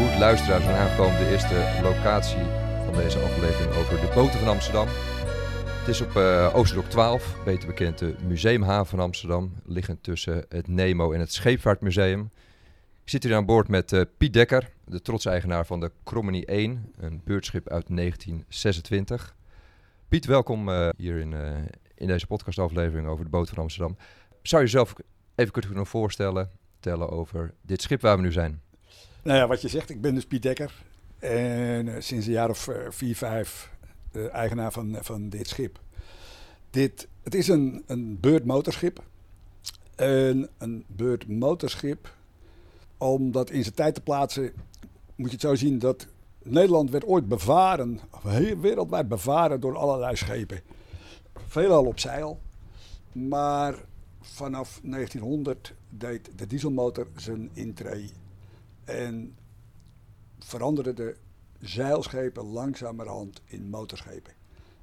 Goed, luisteraars, we zijn aangekomen de eerste locatie van deze aflevering over de boten van Amsterdam. Het is op uh, Oosterdok 12, beter bekend de Museumhaven van Amsterdam, liggend tussen het Nemo en het Scheepvaartmuseum. Ik zit hier aan boord met uh, Piet Dekker, de trots-eigenaar van de Cromony 1, een beurtschip uit 1926. Piet, welkom uh, hier in, in deze podcastaflevering over de boot van Amsterdam. Zou je jezelf even kunnen voorstellen, vertellen over dit schip waar we nu zijn? Nou ja, wat je zegt, ik ben dus Piet Dekker. En uh, sinds een jaar of uh, vier, vijf de eigenaar van, van dit schip. Dit, het is een, een beurtmotorschip. En een beurtmotorschip, omdat in zijn tijd te plaatsen, moet je het zo zien dat Nederland werd ooit bevaren, wereldwijd bevaren door allerlei schepen. Veelal op zeil. Maar vanaf 1900 deed de dieselmotor zijn intree en veranderden de zeilschepen langzamerhand in motorschepen.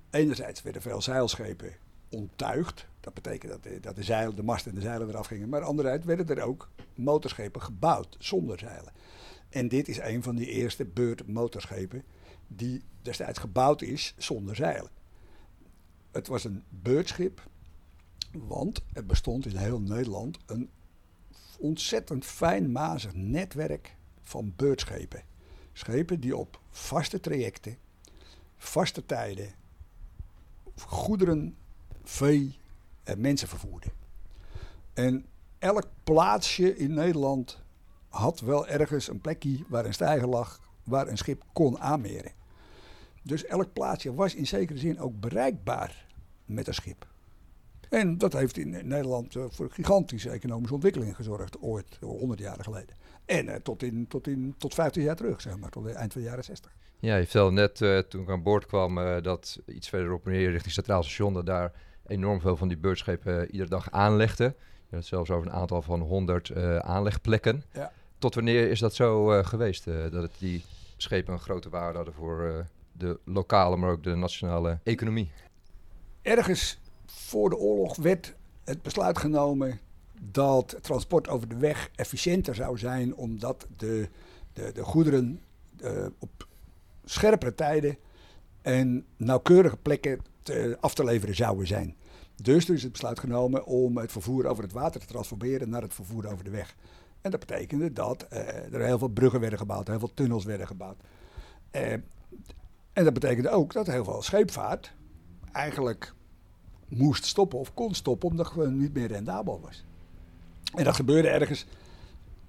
Enerzijds werden veel zeilschepen onttuigd. Dat betekent dat de, dat de, zeilen, de mast en de zeilen eraf gingen. Maar anderzijds werden er ook motorschepen gebouwd zonder zeilen. En dit is een van die eerste beurtmotorschepen die destijds gebouwd is zonder zeilen. Het was een beurtschip, want er bestond in heel Nederland een ontzettend fijnmazig netwerk van beurtschepen. Schepen die op vaste trajecten, vaste tijden, goederen, vee en mensen vervoerden. En elk plaatsje in Nederland had wel ergens een plekje waar een stijger lag, waar een schip kon aanmeren. Dus elk plaatsje was in zekere zin ook bereikbaar met een schip. En dat heeft in Nederland uh, voor gigantische economische ontwikkelingen gezorgd, ooit, 100 jaar geleden. En uh, tot, in, tot, in, tot 15 jaar terug, zeg maar, tot het eind van de jaren 60. Ja, je vertelde net uh, toen ik aan boord kwam dat iets verderop neer richting Centraal Station, dat daar enorm veel van die beurtschepen iedere dag aanlegden. Je had zelfs over een aantal van 100 aanlegplekken. Ja. Tot wanneer is dat zo geweest, dat het die schepen een grote waarde hadden voor de lokale, maar ook de nationale economie? Ergens voor de oorlog werd het besluit genomen dat transport over de weg efficiënter zou zijn, omdat de, de, de goederen uh, op scherpere tijden en nauwkeurige plekken af te leveren zouden zijn. Dus er is het besluit genomen om het vervoer over het water te transformeren naar het vervoer over de weg. En dat betekende dat uh, er heel veel bruggen werden gebouwd, heel veel tunnels werden gebouwd. Uh, en dat betekende ook dat heel veel scheepvaart eigenlijk moest stoppen of kon stoppen omdat het niet meer rendabel was. En dat gebeurde ergens,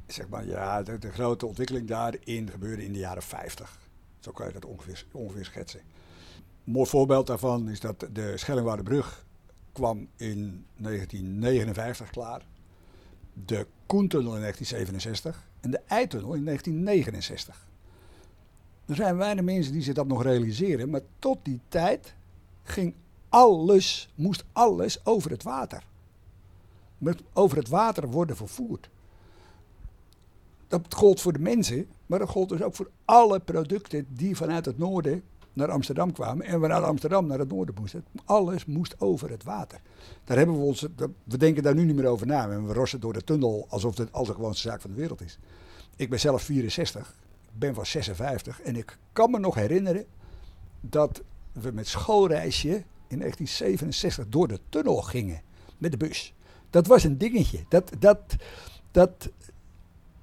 zeg maar, ja, de, grote ontwikkeling daarin gebeurde in de jaren 50. Zo kan je dat ongeveer, ongeveer schetsen. Een mooi voorbeeld daarvan is dat de Schellingwoudebrug kwam in 1959 klaar. De Koentunnel in 1967 en de Eitunnel in 1969. Er zijn weinig mensen die zich dat nog realiseren, maar tot die tijd ging alles, moest alles over het water. Met over het water worden vervoerd. Dat gold voor de mensen, maar dat gold dus ook voor alle producten die vanuit het noorden naar Amsterdam kwamen en vanuit Amsterdam naar het noorden moesten. Alles moest over het water. Daar hebben we ons, we denken daar nu niet meer over na. En we rossen door de tunnel alsof het al de gewoonste zaak van de wereld is. Ik ben zelf 64, ik ben van 56 en ik kan me nog herinneren dat we met schoolreisje in 1967 door de tunnel gingen met de bus. Dat was een dingetje. Dat, dat, dat,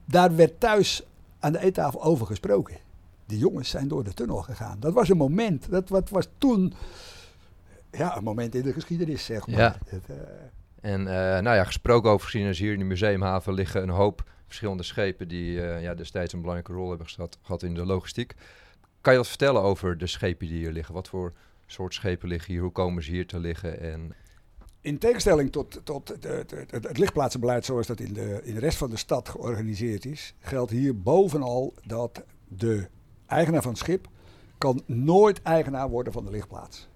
daar werd thuis aan de eettafel over gesproken. Die jongens zijn door de tunnel gegaan. Dat was een moment. Dat wat was toen ja, een moment in de geschiedenis, zeg maar. Ja. Het, uh... En uh, nou ja, gesproken over geschiedenis, hier in de museumhaven liggen een hoop verschillende schepen die uh, ja, destijds een belangrijke rol hebben gehad in de logistiek. Kan je wat vertellen over de schepen die hier liggen? Wat voor soort schepen liggen hier? Hoe komen ze hier te liggen? En... In tegenstelling tot, tot de, de, het lichtplaatsenbeleid zoals dat in de, in de rest van de stad georganiseerd is, geldt hier bovenal dat de eigenaar van het schip kan nooit eigenaar worden van de lichtplaats.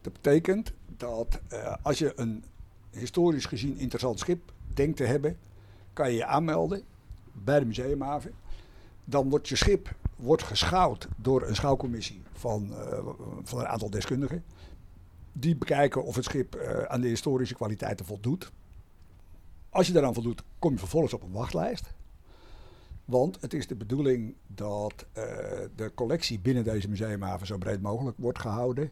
Dat betekent dat uh, als je een historisch gezien interessant schip denkt te hebben, kan je je aanmelden bij de museumhaven. Dan wordt je schip wordt geschouwd door een schouwcommissie van, uh, van een aantal deskundigen. Die bekijken of het schip uh, aan de historische kwaliteiten voldoet. Als je daaraan voldoet, kom je vervolgens op een wachtlijst. Want het is de bedoeling dat uh, de collectie binnen deze museumhaven zo breed mogelijk wordt gehouden.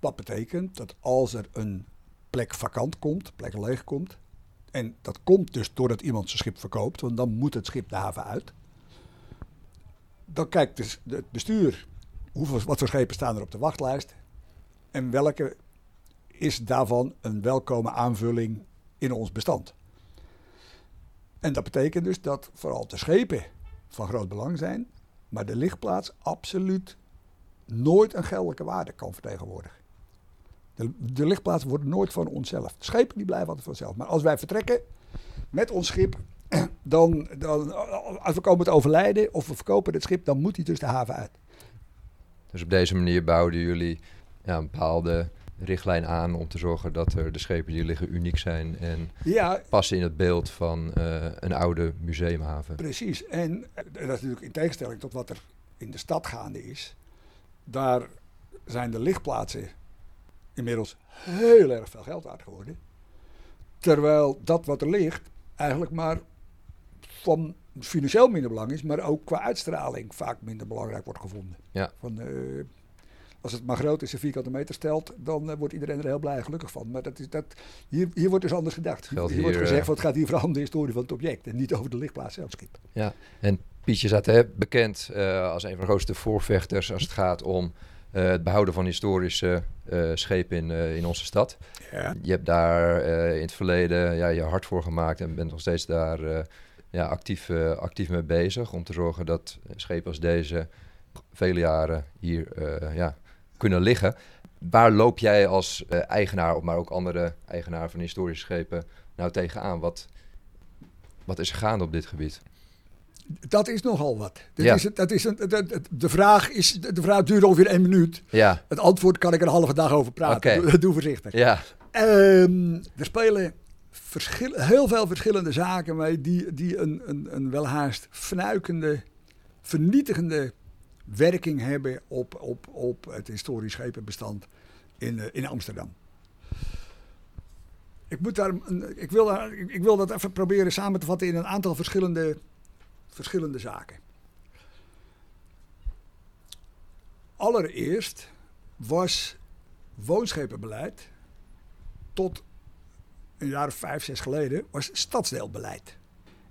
Wat betekent dat als er een plek vakant komt, plek leeg komt. En dat komt dus doordat iemand zijn schip verkoopt, want dan moet het schip de haven uit. Dan kijkt dus het bestuur hoeveel, wat voor schepen staan er op de wachtlijst. En welke is daarvan een welkome aanvulling in ons bestand. En dat betekent dus dat vooral de schepen van groot belang zijn, maar de lichtplaats absoluut nooit een geldelijke waarde kan vertegenwoordigen. De, de lichtplaats wordt nooit van onszelf. De schepen die blijven altijd vanzelf. Maar als wij vertrekken met ons schip, dan, dan, als we komen te overlijden of we verkopen het schip, dan moet hij dus de haven uit. Dus op deze manier bouwden jullie ja, een bepaalde richtlijn aan om te zorgen dat er de schepen die liggen uniek zijn en ja, passen in het beeld van uh, een oude museumhaven. Precies, en dat is natuurlijk in tegenstelling tot wat er in de stad gaande is. Daar zijn de lichtplaatsen inmiddels heel erg veel geld waard geworden. Terwijl dat wat er ligt eigenlijk maar van financieel minder belang is, maar ook qua uitstraling vaak minder belangrijk wordt gevonden. Ja. Van, uh, als het maar groot is, een vierkante meter stelt, dan uh, wordt iedereen er heel blij en gelukkig van. Maar dat is, dat, hier, hier wordt dus anders gedacht. hier, hier, wordt gezegd, uh, het gaat hier vooral om de historie van het object en niet over de lichtplaats zelf schip. Ja, en Pietje staat hè, bekend als een van de grootste voorvechters als het gaat om het behouden van historische schepen in, in onze stad. Ja. Je hebt daar in het verleden ja, je hart voor gemaakt en bent nog steeds daar ja, actief, uh, actief mee bezig. Om te zorgen dat schepen als deze vele jaren hier uh, ja, kunnen liggen. Waar loop jij als uh, eigenaar, maar ook andere eigenaar van historische schepen, nou tegenaan? Wat, wat is er gaande op dit gebied? Dat is nogal wat. ja. is, dat is een, de, de, vraag is, de vraag duurt ongeveer één minuut. Ja. Het antwoord kan ik een halve dag over praten. Okay. Doe, doe voorzichtig. Ja. Um, er spelen verschil, heel veel verschillende zaken mee die, die een, een, een welhaast fnuikende, vernietigende werking hebben op, op, op het historisch schepenbestand in, uh, in Amsterdam. Ik, moet daar, ik, wil daar, ik wil dat even proberen samen te vatten in een aantal verschillende, verschillende zaken. Allereerst was woonschepenbeleid tot een jaar of vijf, zes geleden, was stadsdeelbeleid.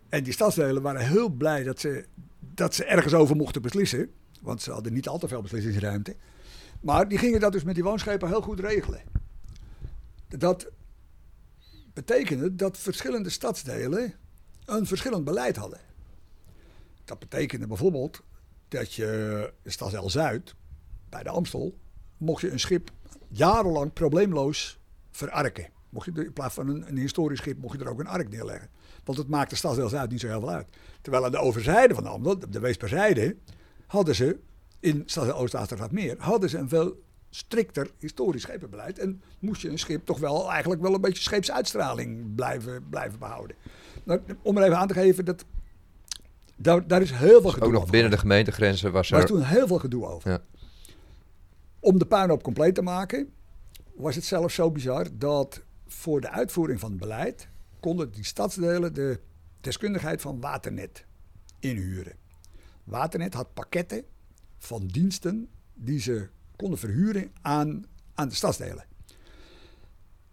En die stadsdelen waren heel blij dat ze, dat ze ergens over mochten beslissen. Want ze hadden niet al te veel beslissingsruimte. Maar die gingen dat dus met die woonschepen heel goed regelen. Dat betekende dat verschillende stadsdelen een verschillend beleid hadden. Dat betekende bijvoorbeeld dat je in Stadsdeel Zuid, bij de Amstel, mocht je een schip jarenlang probleemloos verarken. Mocht je in plaats van een, een, historisch schip, mocht je er ook een ark neerleggen. Want het maakte stadsdeel Zuid niet zo heel veel uit. Terwijl aan de overzijde van de Amstel, de Weesperzijde, hadden ze in stadsdeel meer, hadden ze een veel strikter historisch schepenbeleid. En moest je een schip toch wel eigenlijk wel een beetje scheepsuitstraling blijven, blijven behouden. Nou, om er even aan te geven, dat, daar, daar is heel veel gedoe Ook nog binnen de gemeentegrenzen was er... was toen heel veel gedoe over. Ja. Om de puinhoop compleet te maken, was het zelfs zo bizar dat voor de uitvoering van het beleid konden die stadsdelen de deskundigheid van Waternet inhuren. Waternet had pakketten van diensten die ze konden verhuren aan, aan de stadsdelen.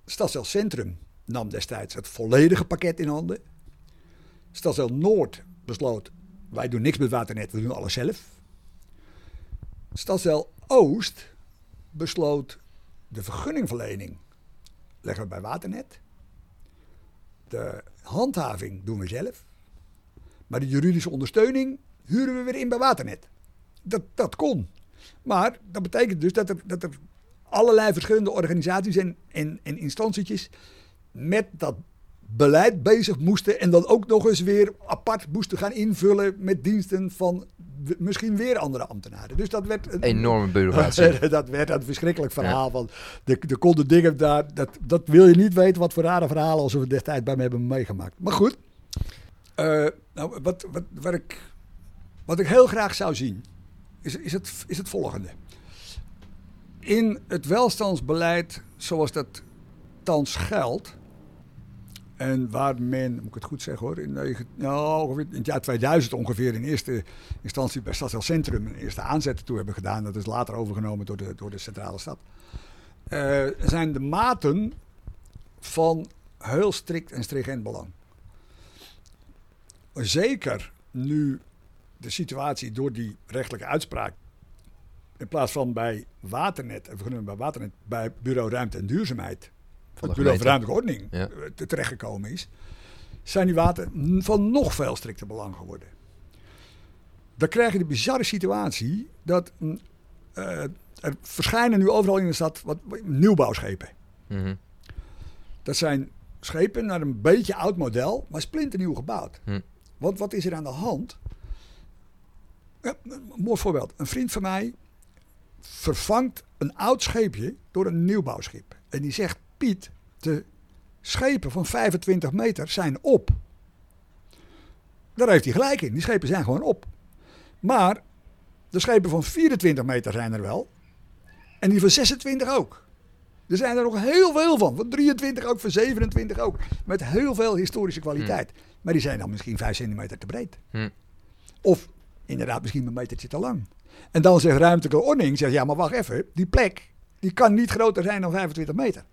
Stadsdeel Centrum nam destijds het volledige pakket in handen. Stadsdeel Noord besloot, wij doen niks met Waternet, we doen alles zelf. Stadsdeel Oost besloot de vergunningverlening leggen we bij Waternet. De handhaving doen we zelf. Maar de juridische ondersteuning huren we weer in bij Waternet. Dat, dat kon. Maar dat betekent dus dat er, dat er allerlei verschillende organisaties en, en, en instantietjes met dat beleid bezig moesten. En dan ook nog eens weer apart moesten gaan invullen met diensten van misschien weer andere ambtenaren. Dus dat werd een enorme bureaucratie. dat werd een verschrikkelijk verhaal. Van de, de konden dingen daar, dat, dat wil je niet weten wat voor rare verhalen als we destijds bij me hebben meegemaakt. Maar goed, uh, nou, wat, wat, wat, ik, wat ik heel graag zou zien, is, is, het, is het volgende. In het welstandsbeleid zoals dat thans geldt, En waar men, moet ik het goed zeggen hoor, in, nou, ongeveer in het jaar 2000 ongeveer in eerste instantie bij Stadsel Centrum een eerste aanzet toe hebben gedaan. Dat is later overgenomen door de, door de centrale stad. Eh, zijn de maten van heel strikt en stringent belang. Zeker nu de situatie door die rechtelijke uitspraak in plaats van bij Waternet, genoemd bij Waternet, bij Bureau Ruimte en Duurzaamheid, Van het de Bureau gemeente. Ruimtelijke Ordening, Ja. eh, te- terechtgekomen is, zijn die water van nog veel strikter belang geworden. Dan krijg je de bizarre situatie dat mm, eh, er verschijnen nu overal in de stad wat, nieuwbouwschepen. Mhm. Dat zijn schepen naar een beetje oud model, maar splinternieuw gebouwd. Hm. Want wat is er aan de hand? Ja, een mooi voorbeeld. Een vriend van mij vervangt een oud scheepje door een nieuwbouwschip. En die zegt, Piet, de schepen van 25 meter zijn op. Daar heeft hij gelijk in. Die schepen zijn gewoon op. Maar de schepen van 24 meter zijn er wel. En die van 26 ook. Er zijn er nog heel veel van. Van 23 ook, van 27 ook. Met heel veel historische kwaliteit. Maar die zijn dan misschien 5 centimeter te breed. Hm. Of inderdaad misschien een metertje te lang. En dan zegt ruimtelijke ordening, zegt ja maar wacht even. Die plek, die kan niet groter zijn dan 25 meter.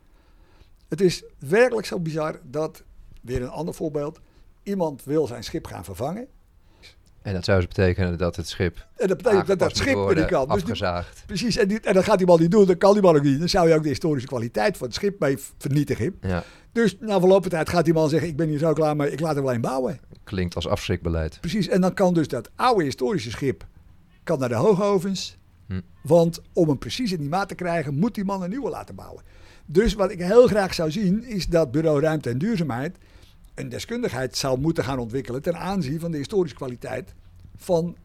Het is werkelijk zo bizar dat, weer een ander voorbeeld. Iemand wil zijn schip gaan vervangen. En dat zou dus betekenen dat het schip En dat betekent dat dat schip niet worden, kan. Dus die- afgezaagd. precies, en, die- en dat gaat die man niet doen. Dat kan die man ook niet. Dan zou je ook de historische kwaliteit van het schip mee vernietigen. Ja, Dus na verloop van tijd gaat die man zeggen: Ik ben hier zo klaar, maar ik laat hem alleen bouwen. klinkt als afschrikbeleid. Precies, en dan kan dus dat oude historische schip kan naar de hoogovens. Hm. Want om hem precies in die maat te krijgen, moet die man een nieuwe laten bouwen. Dus wat ik heel graag zou zien, is dat Bureau Ruimte en Duurzaamheid een deskundigheid zou moeten gaan ontwikkelen ten aanzien van de historische kwaliteit van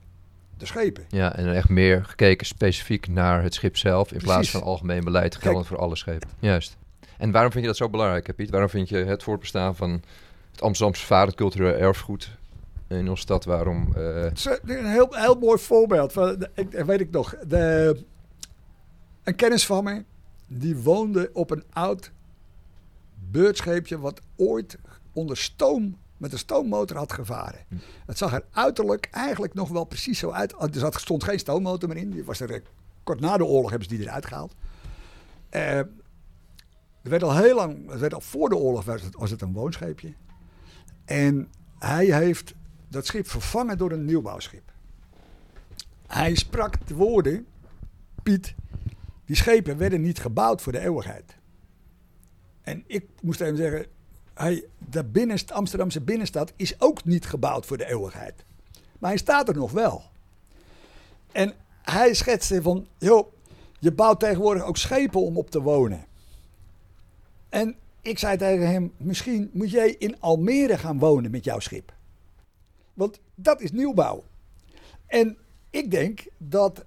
de schepen. Ja, en echt meer gekeken specifiek naar het schip zelf in plaats van algemeen beleid geldend voor alle schepen. Juist. En waarom vind je dat zo belangrijk, Piet? Waarom vind je het voortbestaan van het Amsterdamse vader, het culturele erfgoed in onze stad, waarom... eh, Het is een heel, heel mooi voorbeeld. Van, ik, weet ik nog. De, een kennis van me, die woonde op een oud beurtscheepje wat ooit onder stoom, met een stoommotor had gevaren. Hm. Het zag er uiterlijk eigenlijk nog wel precies zo uit. Er zat, stond geen stoommotor meer in. Die was er, eh, kort na de oorlog hebben ze die eruit gehaald. Eh, er werd al heel lang, het werd al voor de oorlog was het, was het een woonscheepje. En hij heeft dat schip vervangen door een nieuwbouwschip. Hij sprak de woorden, Piet, die schepen werden niet gebouwd voor de eeuwigheid. En ik moest even zeggen, hij, de binnenst, Amsterdamse binnenstad is ook niet gebouwd voor de eeuwigheid. Maar hij staat er nog wel. En hij schetste van, joh, je bouwt tegenwoordig ook schepen om op te wonen. En ik zei tegen hem, misschien moet jij in Almere gaan wonen met jouw schip. Want dat is nieuwbouw. En ik denk dat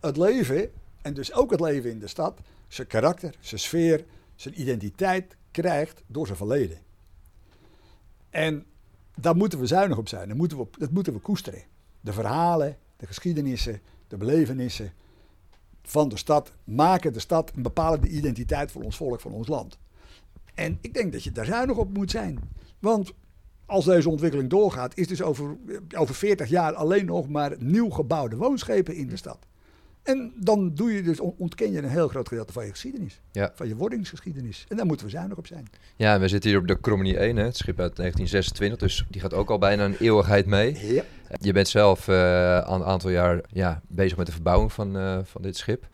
het leven, en dus ook het leven in de stad, zijn karakter, zijn sfeer, zijn identiteit krijgt door zijn verleden. En daar moeten we zuinig op zijn. Dat moeten we, dat moeten we koesteren. De verhalen, de geschiedenissen, de belevenissen van de stad maken de stad een bepalende identiteit voor ons volk, voor ons land. En ik denk dat je daar zuinig op moet zijn. Want als deze ontwikkeling doorgaat, is dus over, over 40 jaar alleen nog maar nieuw gebouwde woonschepen in de stad. En dan doe je dus, on- ontken je een heel groot gedeelte van je geschiedenis. Ja. Van je wordingsgeschiedenis. En daar moeten we zuinig op zijn. Ja, we zitten hier op de Krommenie 1, hè, het schip uit 1926, dus die gaat ook al bijna een eeuwigheid mee. Ja. Je bent zelf al een aantal jaar ja, bezig met de verbouwing van, eh, van dit schip.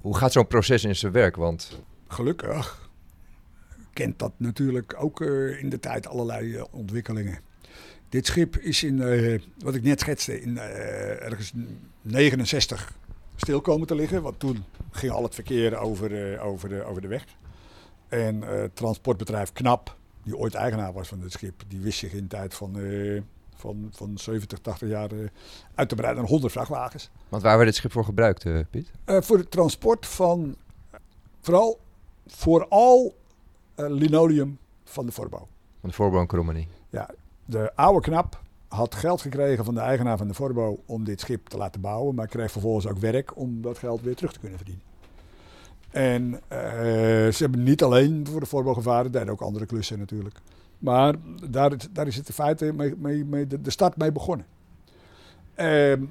Hoe gaat zo'n proces in zijn werk? Want Gelukkig kent dat natuurlijk ook eh, in de tijd allerlei eh, ontwikkelingen. Dit schip is in, eh, wat ik net schetste, in ergens 69 stil komen te liggen. Want toen ging al het verkeer over, over, de, over de weg. En eh, transportbedrijf KNAP, die ooit eigenaar was van dit schip, die wist zich in de tijd van, van, van 70, 80 jaar uit te breiden naar 100 vrachtwagens. want waar werd dit schip voor gebruikt, Piet? Voor het transport van vooral, vooral linoleum van de voorbouw. Van de voorbouw Krommenie. Ja, de oude knap had geld gekregen van de eigenaar van de voorbouw om dit schip te laten bouwen, maar kreeg vervolgens ook werk om dat geld weer terug te kunnen verdienen. En eh, ze hebben niet alleen voor de voorbouw gevaren, deden ook andere klussen natuurlijk. Maar daar, daar is het in feite mee, mee, mee de, de start mee begonnen. Ehm,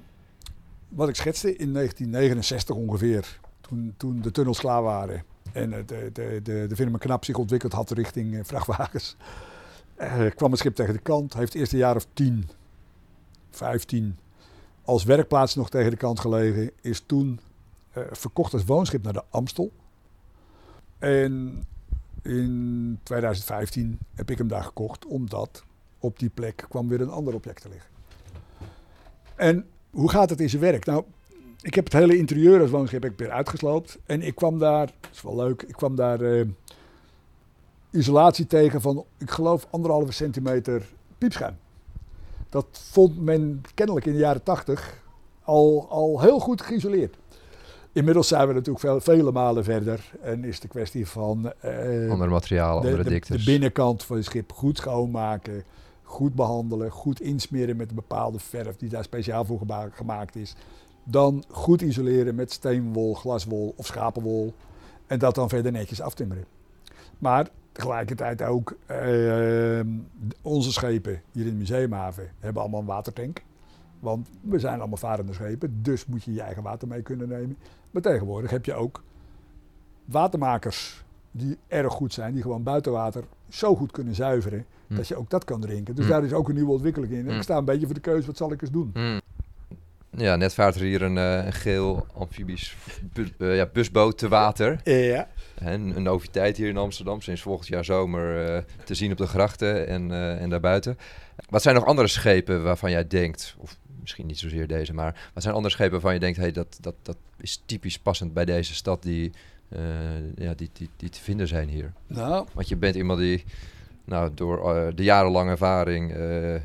wat ik schetste in 1969 ongeveer, toen, toen de tunnels klaar waren en de, de, de, de firma Knap zich ontwikkeld had richting eh, vrachtwagens, eh, kwam het schip tegen de kant. Heeft eerst een jaar of 10, 15 als werkplaats nog tegen de kant gelegen. Is toen eh, verkocht als woonschip naar de Amstel. En in 2015 heb ik hem daar gekocht, omdat op die plek kwam weer een ander object te liggen. En hoe gaat het in zijn werk? Nou, ik heb het hele interieur als woonschip ik weer uitgesloopt. En ik kwam daar, dat is wel leuk, ik kwam daar eh, isolatie tegen van, ik geloof, anderhalve centimeter piepschuim. Dat vond men kennelijk in de jaren tachtig al, al heel goed geïsoleerd. Inmiddels zijn we natuurlijk veel, vele malen verder en is de kwestie van uh, andere materialen, de, andere de, diktes. De binnenkant van het schip goed schoonmaken, goed behandelen, goed insmeren met een bepaalde verf die daar speciaal voor gemaakt is. Dan goed isoleren met steenwol, glaswol of schapenwol en dat dan verder netjes aftimmeren. Maar tegelijkertijd ook uh, onze schepen hier in de museumhaven hebben allemaal een watertank. Want we zijn allemaal varende schepen, dus moet je je eigen water mee kunnen nemen. Maar tegenwoordig heb je ook watermakers die erg goed zijn, die gewoon buitenwater zo goed kunnen zuiveren, hm. dat je ook dat kan drinken. Dus hm. daar is ook een nieuwe ontwikkeling in. Hm. Ik sta een beetje voor de keuze, wat zal ik eens doen? Ja, net vaart er hier een, uh, een geel amfibisch bu uh, ja, busboot te water. Ja. En een noviteit hier in Amsterdam, sinds volgend jaar zomer uh, te zien op de grachten en, en daarbuiten. Wat zijn nog andere schepen waarvan jij denkt, of misschien niet zozeer deze, maar wat zijn andere schepen waarvan je denkt, hey, dat, dat, dat is typisch passend bij deze stad die, ja, die, die, die te vinden zijn hier? Nou. Want je bent iemand die nou, door uh, de jarenlange ervaring uh,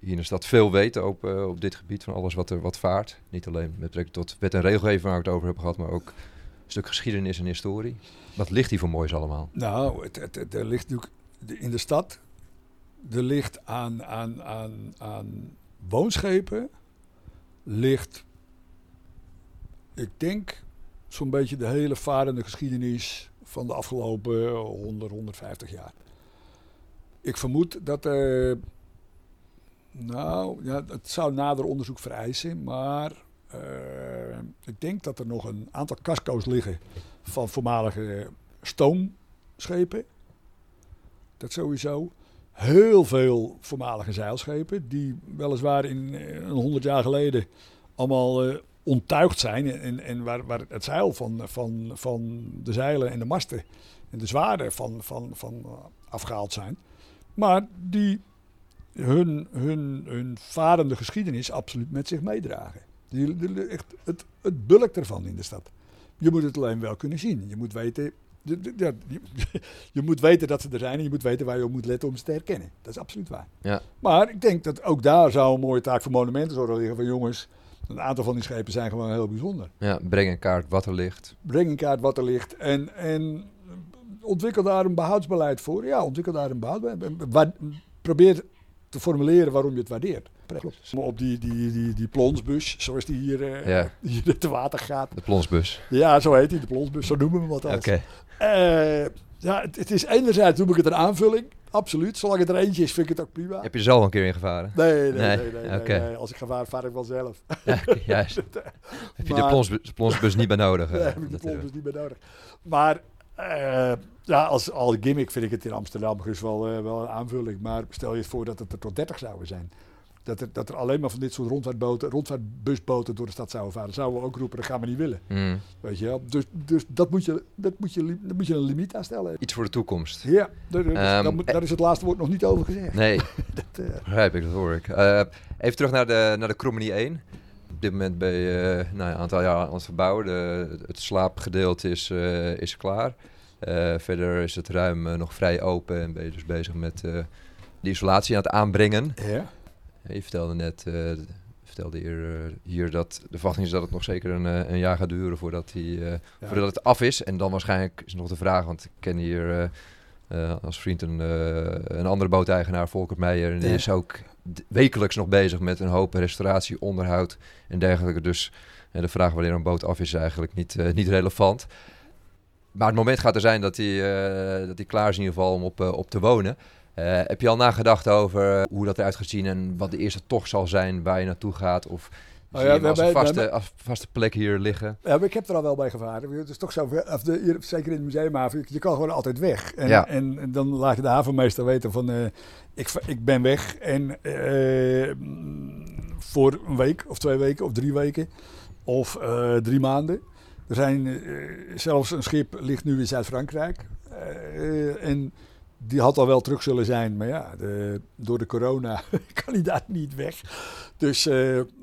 hier in de stad veel weet op, op dit gebied van alles wat er wat vaart. Niet alleen met betrekking tot wet en regelgeving waar we het over hebben gehad, maar ook een stuk geschiedenis en historie. Wat ligt hier voor moois allemaal? Nou, het, het, er ligt natuurlijk in de stad, er ligt aan, aan, aan, aan woonschepen ligt, ik denk, zo'n beetje de hele varende geschiedenis van de afgelopen 100, 150 jaar. Ik vermoed dat er, nou, ja, het zou nader onderzoek vereisen, maar uh, ik denk dat er nog een aantal casco's liggen van voormalige stoomschepen. Dat sowieso heel veel voormalige zeilschepen, die weliswaar in een honderd jaar geleden allemaal uh, ontuigd zijn en, en waar, waar het zeil van, van, van de zeilen en de masten en de zwaarden van, van, van afgehaald zijn. Maar die hun, hun, hun varende geschiedenis absoluut met zich meedragen. Die, echt het, het bulk ervan in de stad. Je moet het alleen wel kunnen zien. Je moet weten ja, je moet weten dat ze er zijn en je moet weten waar je op moet letten om ze te herkennen. Dat is absoluut waar. Ja. Maar ik denk dat ook daar zou een mooie taak voor monumenten liggen. Van jongens, een aantal van die schepen zijn gewoon heel bijzonder. Ja, breng een kaart wat er ligt. Breng een kaart wat er ligt. En, en ontwikkel daar een behoudsbeleid voor. Ja, ontwikkel daar een behoudsbeleid. Probeer te formuleren waarom je het waardeert. Klopt. Op die, die, die, die plonsbus, zoals die hier, uh, ja. hier te water gaat. De plonsbus. Ja, zo heet die, de plonsbus. Zo noemen we hem wat Oké. Uh, ja, het, het, is enerzijds doe ik het een aanvulling. Absoluut. Zolang het er eentje is, vind ik het ook prima. Heb je zelf een keer ingevaren? Nee, nee, nee. nee, nee, okay. nee Als ik ga vaar ik wel zelf. Ja, juist. heb je de plonsbus, plonsbus niet bij nodig? Nee, heb ik de plonsbus niet bij nodig. Maar uh, ja, als al gimmick vind ik het in Amsterdam dus wel, uh, wel een aanvulling. Maar stel je het voor dat het er tot 30 zouden zijn. Dat er, dat er alleen maar van dit soort rondvaartboten, rondvaartbusboten door de stad zouden varen. Zouden we ook roepen, dat gaan we niet willen. Mm. Weet je wel? Dus, dus dat, moet je, dat, moet je, dat moet je een limiet aan stellen. Iets voor de toekomst. Ja, daar, um, daar, moet, daar is het laatste woord nog niet over gezegd. Nee, dat uh, begrijp ik, dat hoor ik. Even terug naar de, naar de Krommenie 1. Op dit moment ben je uh, nou, een aantal jaar aan het verbouwen. De, het slaapgedeelte is, is klaar. verder is het ruim nog vrij open en ben je dus bezig met de isolatie aan het aanbrengen. Ja. Je vertelde net, uh, vertelde hier, uh, hier dat de verwachting is dat het nog zeker een, uh, een jaar gaat duren voordat, die, ja. voordat het af is. En dan waarschijnlijk is nog de vraag, want ik ken hier als vriend een, een andere booteigenaar, Volker Meijer. En die is ook wekelijks nog bezig met een hoop restauratie, onderhoud en dergelijke. Dus de vraag wanneer een boot af is, is eigenlijk niet, niet relevant. Maar het moment gaat er zijn dat hij, dat hij klaar is in ieder geval om op, op te wonen. Eh, heb je al nagedacht over hoe dat eruit gaat zien en wat de eerste tocht zal zijn waar je naartoe gaat? Of Oh ja, als een vaste, als vaste plek hier liggen? Ja, maar ik heb er al wel bij gevaren. Het is toch zo, of de, hier, zeker in het museumhaven, je kan gewoon altijd weg. En, Ja. en, en dan laat je de havenmeester weten van, eh, ik, ik ben weg en eh, voor een week of twee weken of drie weken of eh, drie maanden. Er zijn zelfs een schip ligt nu in Zuid-Frankrijk en die had al wel terug zullen zijn, maar ja, de, door de corona kan hij daar niet weg. Dus,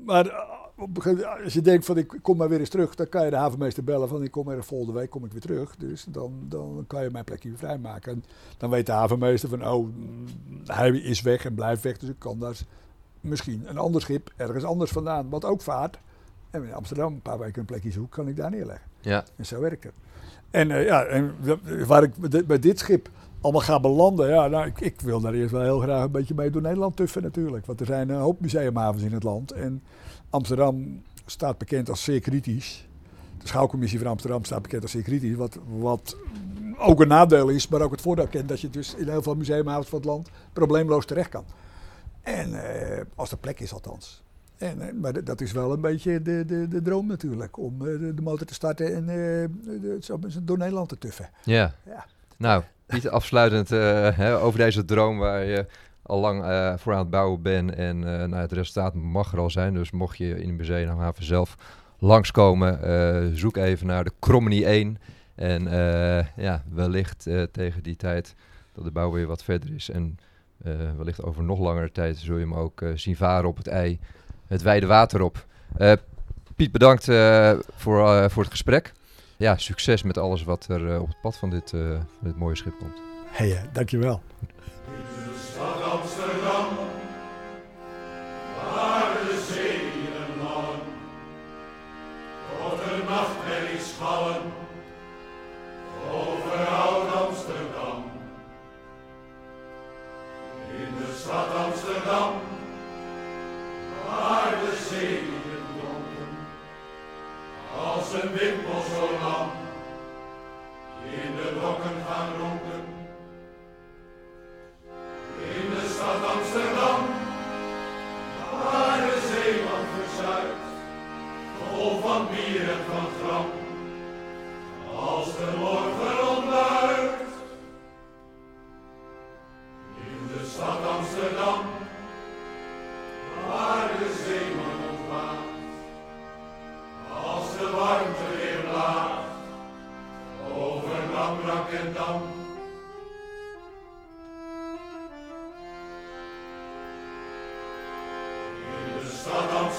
maar als je denkt van ik kom maar weer eens terug, dan kan je de havenmeester bellen van ik kom er volgende week kom ik weer terug. Dus dan, dan kan je mijn plekje weer vrijmaken. En dan weet de havenmeester van oh, hij is weg en blijft weg, dus ik kan daar misschien een ander schip ergens anders vandaan, wat ook vaart. En in Amsterdam een paar weken een plekje zoek, kan ik daar neerleggen. Ja, En zo werkt het. En eh, ja, en waar ik bij dit- bij dit schip allemaal ga belanden, ja, nou, ik, ik wil daar eerst wel heel graag een beetje mee door Nederland tuffen natuurlijk. Want er zijn een hoop museumhavens in het land. En Amsterdam staat bekend als zeer kritisch. De schouwcommissie van Amsterdam staat bekend als zeer kritisch. Wat, wat ook een nadeel is, maar ook het voordeel kent dat je dus in heel veel museumhavens van het land probleemloos terecht kan. En eh, als er plek is althans. En, eh, maar dat is wel een beetje de, de, de droom natuurlijk. Om eh, de, motor te starten en eh, door Nederland te tuffen. ja. Ja. Nou, niet afsluitend over deze droom waar je al lang eh, voor aan het bouwen bent. En nou, het resultaat mag er al zijn. Dus mocht je in het museumhaven zelf langskomen, eh, zoek even naar de Cromony 1. En ja, wellicht tegen die tijd dat de bouw weer wat verder is. En wellicht over nog langere tijd zul je hem ook zien varen op het ei, het wijde water op. Piet, bedankt voor, voor het gesprek. Ja, succes met alles wat er op het pad van dit, dit mooie schip komt. Hey, dankjewel.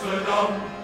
Amsterdam,